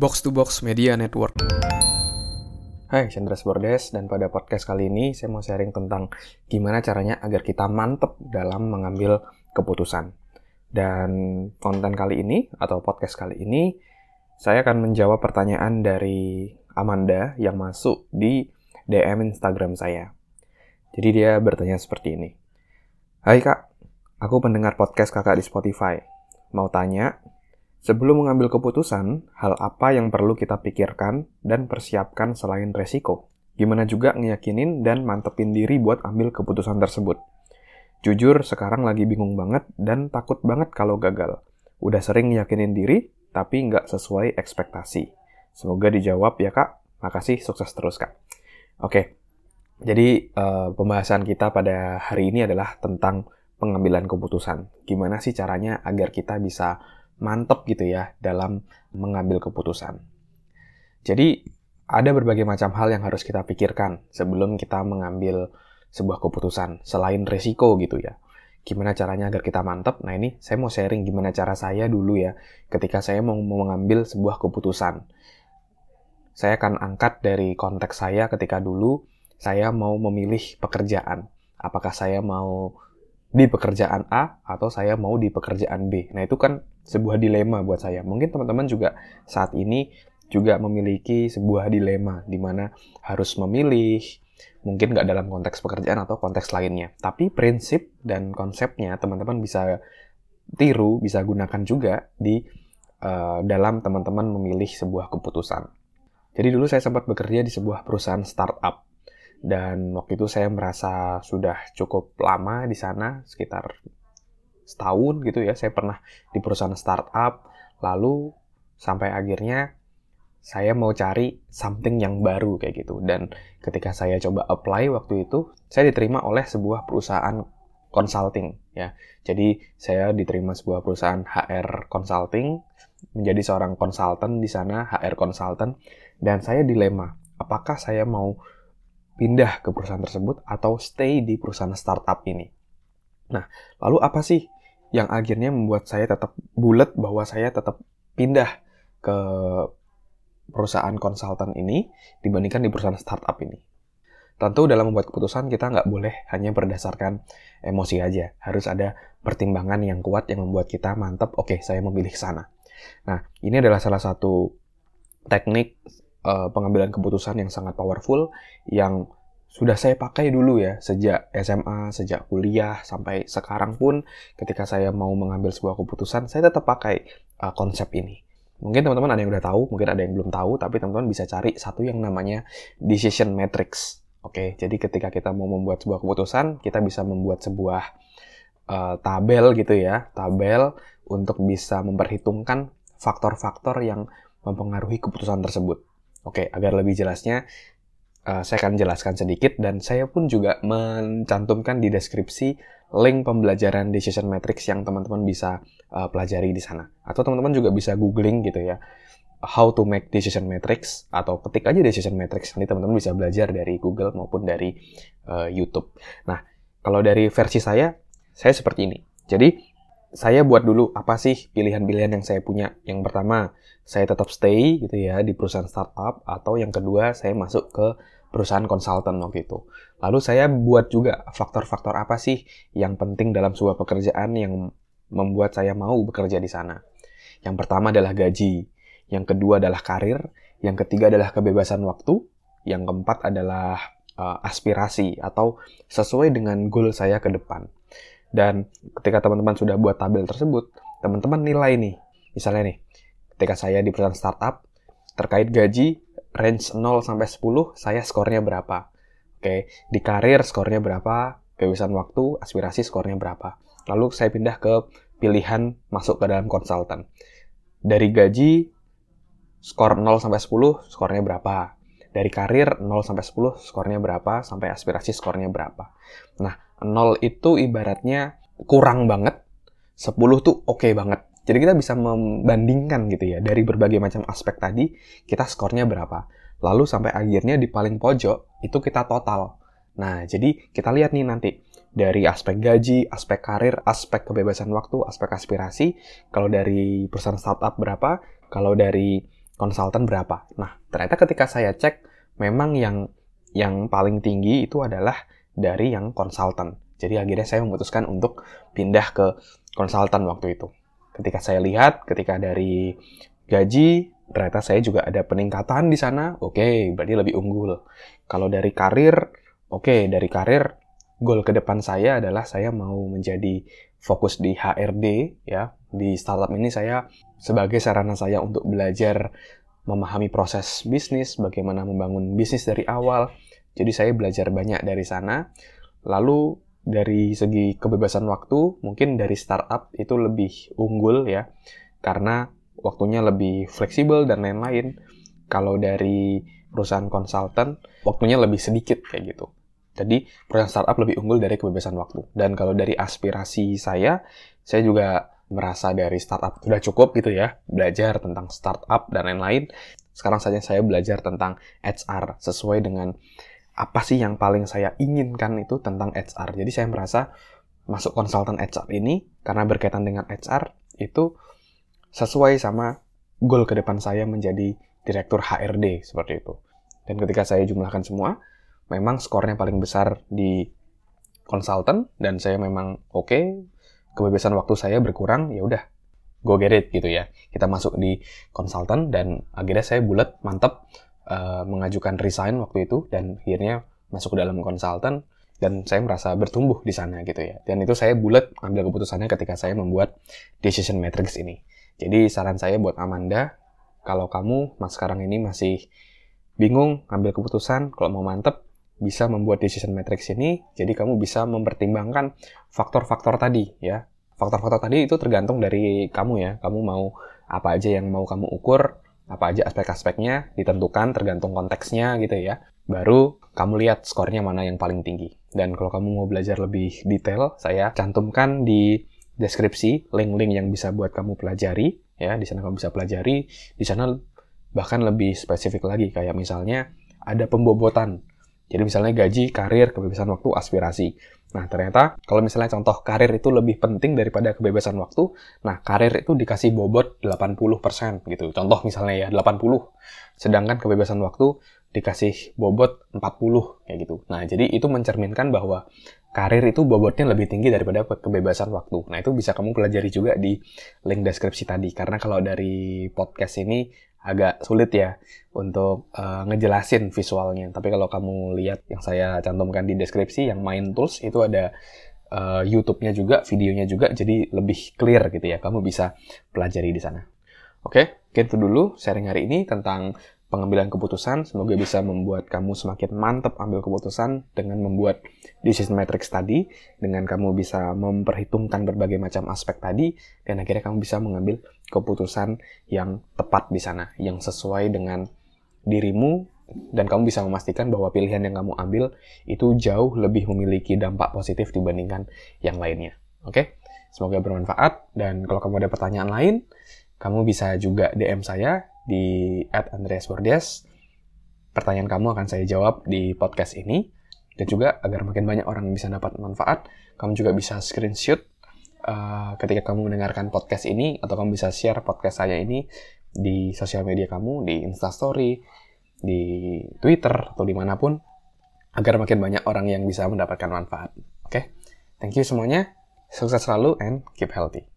Box to Box Media Network. Hai, Chandra Bordes dan pada podcast kali ini saya mau sharing tentang gimana caranya agar kita mantep dalam mengambil keputusan. Dan konten kali ini atau podcast kali ini saya akan menjawab pertanyaan dari Amanda yang masuk di DM Instagram saya. Jadi dia bertanya seperti ini. Hai kak, aku pendengar podcast kakak di Spotify. Mau tanya, Sebelum mengambil keputusan, hal apa yang perlu kita pikirkan dan persiapkan selain resiko? Gimana juga ngeyakinin dan mantepin diri buat ambil keputusan tersebut? Jujur, sekarang lagi bingung banget dan takut banget kalau gagal. Udah sering ngeyakinin diri, tapi nggak sesuai ekspektasi. Semoga dijawab ya kak. Makasih, sukses terus kak. Oke, jadi uh, pembahasan kita pada hari ini adalah tentang pengambilan keputusan. Gimana sih caranya agar kita bisa mantep gitu ya dalam mengambil keputusan. Jadi ada berbagai macam hal yang harus kita pikirkan sebelum kita mengambil sebuah keputusan selain resiko gitu ya. Gimana caranya agar kita mantep? Nah ini saya mau sharing gimana cara saya dulu ya ketika saya mau mengambil sebuah keputusan. Saya akan angkat dari konteks saya ketika dulu saya mau memilih pekerjaan. Apakah saya mau di pekerjaan A atau saya mau di pekerjaan B. Nah, itu kan sebuah dilema buat saya. Mungkin teman-teman juga saat ini juga memiliki sebuah dilema di mana harus memilih, mungkin nggak dalam konteks pekerjaan atau konteks lainnya. Tapi prinsip dan konsepnya teman-teman bisa tiru, bisa gunakan juga di uh, dalam teman-teman memilih sebuah keputusan. Jadi dulu saya sempat bekerja di sebuah perusahaan startup dan waktu itu saya merasa sudah cukup lama di sana, sekitar setahun gitu ya. Saya pernah di perusahaan startup, lalu sampai akhirnya saya mau cari something yang baru kayak gitu. Dan ketika saya coba apply waktu itu, saya diterima oleh sebuah perusahaan consulting ya. Jadi saya diterima sebuah perusahaan HR consulting menjadi seorang konsultan di sana, HR consultant dan saya dilema, apakah saya mau pindah ke perusahaan tersebut atau stay di perusahaan startup ini. Nah, lalu apa sih yang akhirnya membuat saya tetap bulat bahwa saya tetap pindah ke perusahaan konsultan ini dibandingkan di perusahaan startup ini? Tentu dalam membuat keputusan kita nggak boleh hanya berdasarkan emosi aja. Harus ada pertimbangan yang kuat yang membuat kita mantap, oke okay, saya memilih sana. Nah, ini adalah salah satu teknik uh, pengambilan keputusan yang sangat powerful yang sudah saya pakai dulu ya sejak SMA, sejak kuliah sampai sekarang pun ketika saya mau mengambil sebuah keputusan saya tetap pakai uh, konsep ini. Mungkin teman-teman ada yang udah tahu, mungkin ada yang belum tahu, tapi teman-teman bisa cari satu yang namanya decision matrix. Oke, jadi ketika kita mau membuat sebuah keputusan, kita bisa membuat sebuah uh, tabel gitu ya, tabel untuk bisa memperhitungkan faktor-faktor yang mempengaruhi keputusan tersebut. Oke, agar lebih jelasnya, uh, saya akan jelaskan sedikit dan saya pun juga mencantumkan di deskripsi link pembelajaran decision matrix yang teman-teman bisa uh, pelajari di sana. Atau teman-teman juga bisa googling gitu ya, how to make decision matrix atau ketik aja decision matrix nanti teman-teman bisa belajar dari Google maupun dari uh, YouTube. Nah, kalau dari versi saya, saya seperti ini. Jadi saya buat dulu apa sih pilihan-pilihan yang saya punya. Yang pertama, saya tetap stay gitu ya di perusahaan startup atau yang kedua saya masuk ke perusahaan konsultan waktu itu. Lalu saya buat juga faktor-faktor apa sih yang penting dalam sebuah pekerjaan yang membuat saya mau bekerja di sana. Yang pertama adalah gaji, yang kedua adalah karir, yang ketiga adalah kebebasan waktu, yang keempat adalah uh, aspirasi atau sesuai dengan goal saya ke depan. Dan ketika teman-teman sudah buat tabel tersebut, teman-teman nilai nih. Misalnya nih, ketika saya di perusahaan startup, terkait gaji, range 0 sampai 10, saya skornya berapa. Oke, di karir skornya berapa, kebebasan waktu, aspirasi skornya berapa. Lalu saya pindah ke pilihan masuk ke dalam konsultan. Dari gaji, skor 0 sampai 10, skornya berapa. Dari karir 0 sampai 10, skornya berapa, sampai aspirasi skornya berapa. Nah, 0 itu ibaratnya kurang banget, 10 tuh oke okay banget. Jadi kita bisa membandingkan gitu ya, dari berbagai macam aspek tadi, kita skornya berapa. Lalu sampai akhirnya di paling pojok, itu kita total. Nah, jadi kita lihat nih nanti, dari aspek gaji, aspek karir, aspek kebebasan waktu, aspek aspirasi, kalau dari perusahaan startup berapa, kalau dari konsultan berapa. Nah, ternyata ketika saya cek, memang yang yang paling tinggi itu adalah dari yang konsultan. Jadi akhirnya saya memutuskan untuk pindah ke konsultan waktu itu. Ketika saya lihat, ketika dari gaji, ternyata saya juga ada peningkatan di sana, oke, okay, berarti lebih unggul. Kalau dari karir, oke, okay, dari karir, goal ke depan saya adalah saya mau menjadi fokus di HRD, ya. Di startup ini saya sebagai sarana saya untuk belajar memahami proses bisnis, bagaimana membangun bisnis dari awal. Jadi saya belajar banyak dari sana. Lalu dari segi kebebasan waktu, mungkin dari startup itu lebih unggul ya, karena waktunya lebih fleksibel dan lain-lain. Kalau dari perusahaan konsultan, waktunya lebih sedikit kayak gitu. Jadi perusahaan startup lebih unggul dari kebebasan waktu. Dan kalau dari aspirasi saya, saya juga merasa dari startup sudah cukup gitu ya, belajar tentang startup dan lain-lain. Sekarang saja saya belajar tentang HR sesuai dengan apa sih yang paling saya inginkan itu tentang HR. Jadi saya merasa masuk konsultan HR ini karena berkaitan dengan HR itu sesuai sama goal ke depan saya menjadi direktur HRD seperti itu. Dan ketika saya jumlahkan semua, memang skornya paling besar di konsultan dan saya memang oke, okay, kebebasan waktu saya berkurang, ya udah go get it gitu ya. Kita masuk di konsultan dan akhirnya saya bulat, mantap uh, mengajukan resign waktu itu dan akhirnya masuk ke dalam konsultan dan saya merasa bertumbuh di sana gitu ya. Dan itu saya bulat ambil keputusannya ketika saya membuat decision matrix ini. Jadi saran saya buat Amanda, kalau kamu mas sekarang ini masih bingung ambil keputusan, kalau mau mantep, bisa membuat decision matrix ini, jadi kamu bisa mempertimbangkan faktor-faktor tadi ya. Faktor-faktor tadi itu tergantung dari kamu ya. Kamu mau apa aja yang mau kamu ukur, apa aja aspek-aspeknya ditentukan tergantung konteksnya gitu ya. Baru kamu lihat skornya mana yang paling tinggi. Dan kalau kamu mau belajar lebih detail, saya cantumkan di deskripsi link-link yang bisa buat kamu pelajari ya. Di sana kamu bisa pelajari, di sana bahkan lebih spesifik lagi kayak misalnya ada pembobotan. Jadi misalnya gaji, karir, kebebasan waktu, aspirasi. Nah, ternyata kalau misalnya contoh karir itu lebih penting daripada kebebasan waktu, nah karir itu dikasih bobot 80% gitu. Contoh misalnya ya 80, sedangkan kebebasan waktu dikasih bobot 40 kayak gitu. Nah, jadi itu mencerminkan bahwa karir itu bobotnya lebih tinggi daripada kebebasan waktu. Nah, itu bisa kamu pelajari juga di link deskripsi tadi. Karena kalau dari podcast ini agak sulit ya untuk uh, ngejelasin visualnya. Tapi kalau kamu lihat yang saya cantumkan di deskripsi, yang main tools itu ada uh, YouTube-nya juga, videonya juga, jadi lebih clear gitu ya. Kamu bisa pelajari di sana. Oke, okay, itu dulu sharing hari ini tentang pengambilan keputusan. Semoga bisa membuat kamu semakin mantap ambil keputusan dengan membuat decision matrix tadi, dengan kamu bisa memperhitungkan berbagai macam aspek tadi, dan akhirnya kamu bisa mengambil keputusan yang tepat di sana, yang sesuai dengan dirimu, dan kamu bisa memastikan bahwa pilihan yang kamu ambil itu jauh lebih memiliki dampak positif dibandingkan yang lainnya. Oke? Semoga bermanfaat, dan kalau kamu ada pertanyaan lain, kamu bisa juga DM saya di at Andreas Bordes. Pertanyaan kamu akan saya jawab di podcast ini. Dan juga agar makin banyak orang bisa dapat manfaat, kamu juga bisa screenshot uh, ketika kamu mendengarkan podcast ini, atau kamu bisa share podcast saya ini di sosial media kamu, di Instastory, di Twitter, atau di mana pun, agar makin banyak orang yang bisa mendapatkan manfaat. Oke, okay? thank you semuanya. Sukses selalu and keep healthy.